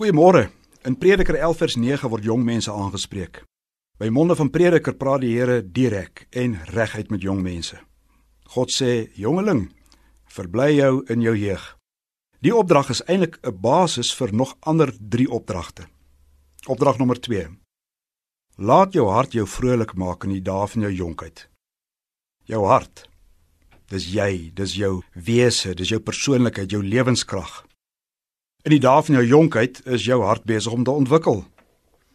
Goeiemôre. In Prediker 11 vers 9 word jong mense aangespreek. By monde van Prediker praat die Here direk en reguit met jong mense. God sê: "Jongeling, verbly jou in jou jeug." Die opdrag is eintlik 'n basis vir nog ander 3 opdragte. Opdrag nommer 2. Laat jou hart jou vrolik maak in die dae van jou jonkheid. Jou hart. Dis jy, dis jou wese, dis jou persoonlikheid, jou lewenskrag. In die dae van jou jonkheid is jou hart besig om te ontwikkel.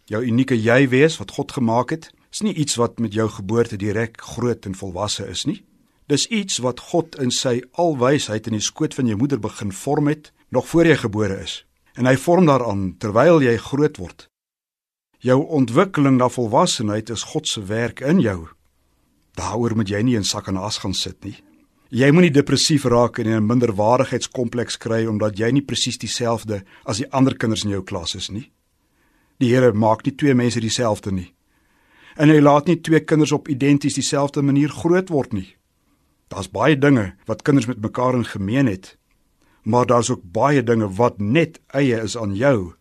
Jou unieke jy wees wat God gemaak het, is nie iets wat met jou geboorte direk groot en volwasse is nie. Dis iets wat God in sy alwysheid in die skoot van jou moeder begin vorm het nog voor jy gebore is. En hy vorm daaraan terwyl jy groot word. Jou ontwikkeling na volwassenheid is God se werk in jou. Daaroor moet jy nie in sak en as gaan sit nie. Jy moenie depressief raak en 'n minderwaardigheidskompleks kry omdat jy nie presies dieselfde as die ander kinders in jou klas is nie. Die Here maak nie twee mense dieselfde nie. En hy laat nie twee kinders op identies dieselfde manier groot word nie. Daar's baie dinge wat kinders met mekaar in gemeen het, maar daar's ook baie dinge wat net eie is aan jou.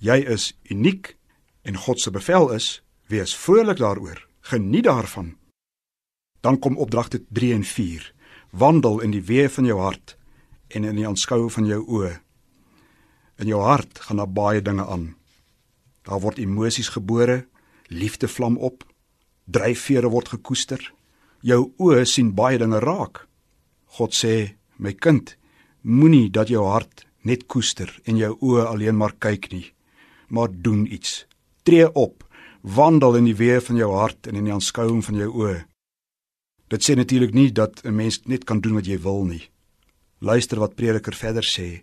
Jy is uniek en God se bevel is: wees vrolik daaroor, geniet daarvan. Dan kom opdragte 3 en 4 wandel in die weë van jou hart en in die aanskou van jou oë. In jou hart gaan daar baie dinge aan. Daar word emosies gebore, liefde vlam op, dryfvere word gekoester. Jou oë sien baie dinge raak. God sê, my kind, moenie dat jou hart net koester en jou oë alleen maar kyk nie, maar doen iets. Tree op, wandel in die weë van jou hart en in die aanskouing van jou oë. Dit sê natuurlik nie dat 'n mens net kan doen wat jy wil nie. Luister wat Prediker verder sê.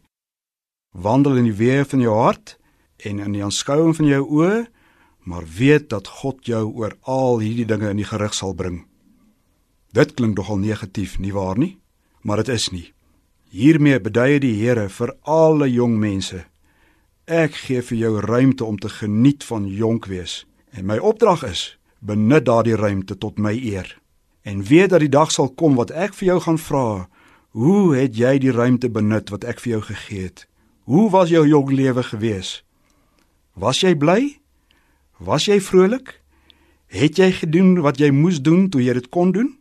Wandel in die weë van jou hart en in die aanskouing van jou oë, maar weet dat God jou oor al hierdie dinge in die gerig sal bring. Dit klink nogal negatief, nie waar nie? Maar dit is nie. Hiermee beduie die Here vir alle jong mense. Ek gee vir jou ruimte om te geniet van jonk wees en my opdrag is benut daardie ruimte tot my eer en weet dat die dag sal kom wat ek vir jou gaan vra, hoe het jy die ruimte benut wat ek vir jou gegee het? Hoe was jou jong lewe gewees? Was jy bly? Was jy vrolik? Het jy gedoen wat jy moes doen toe jy dit kon doen?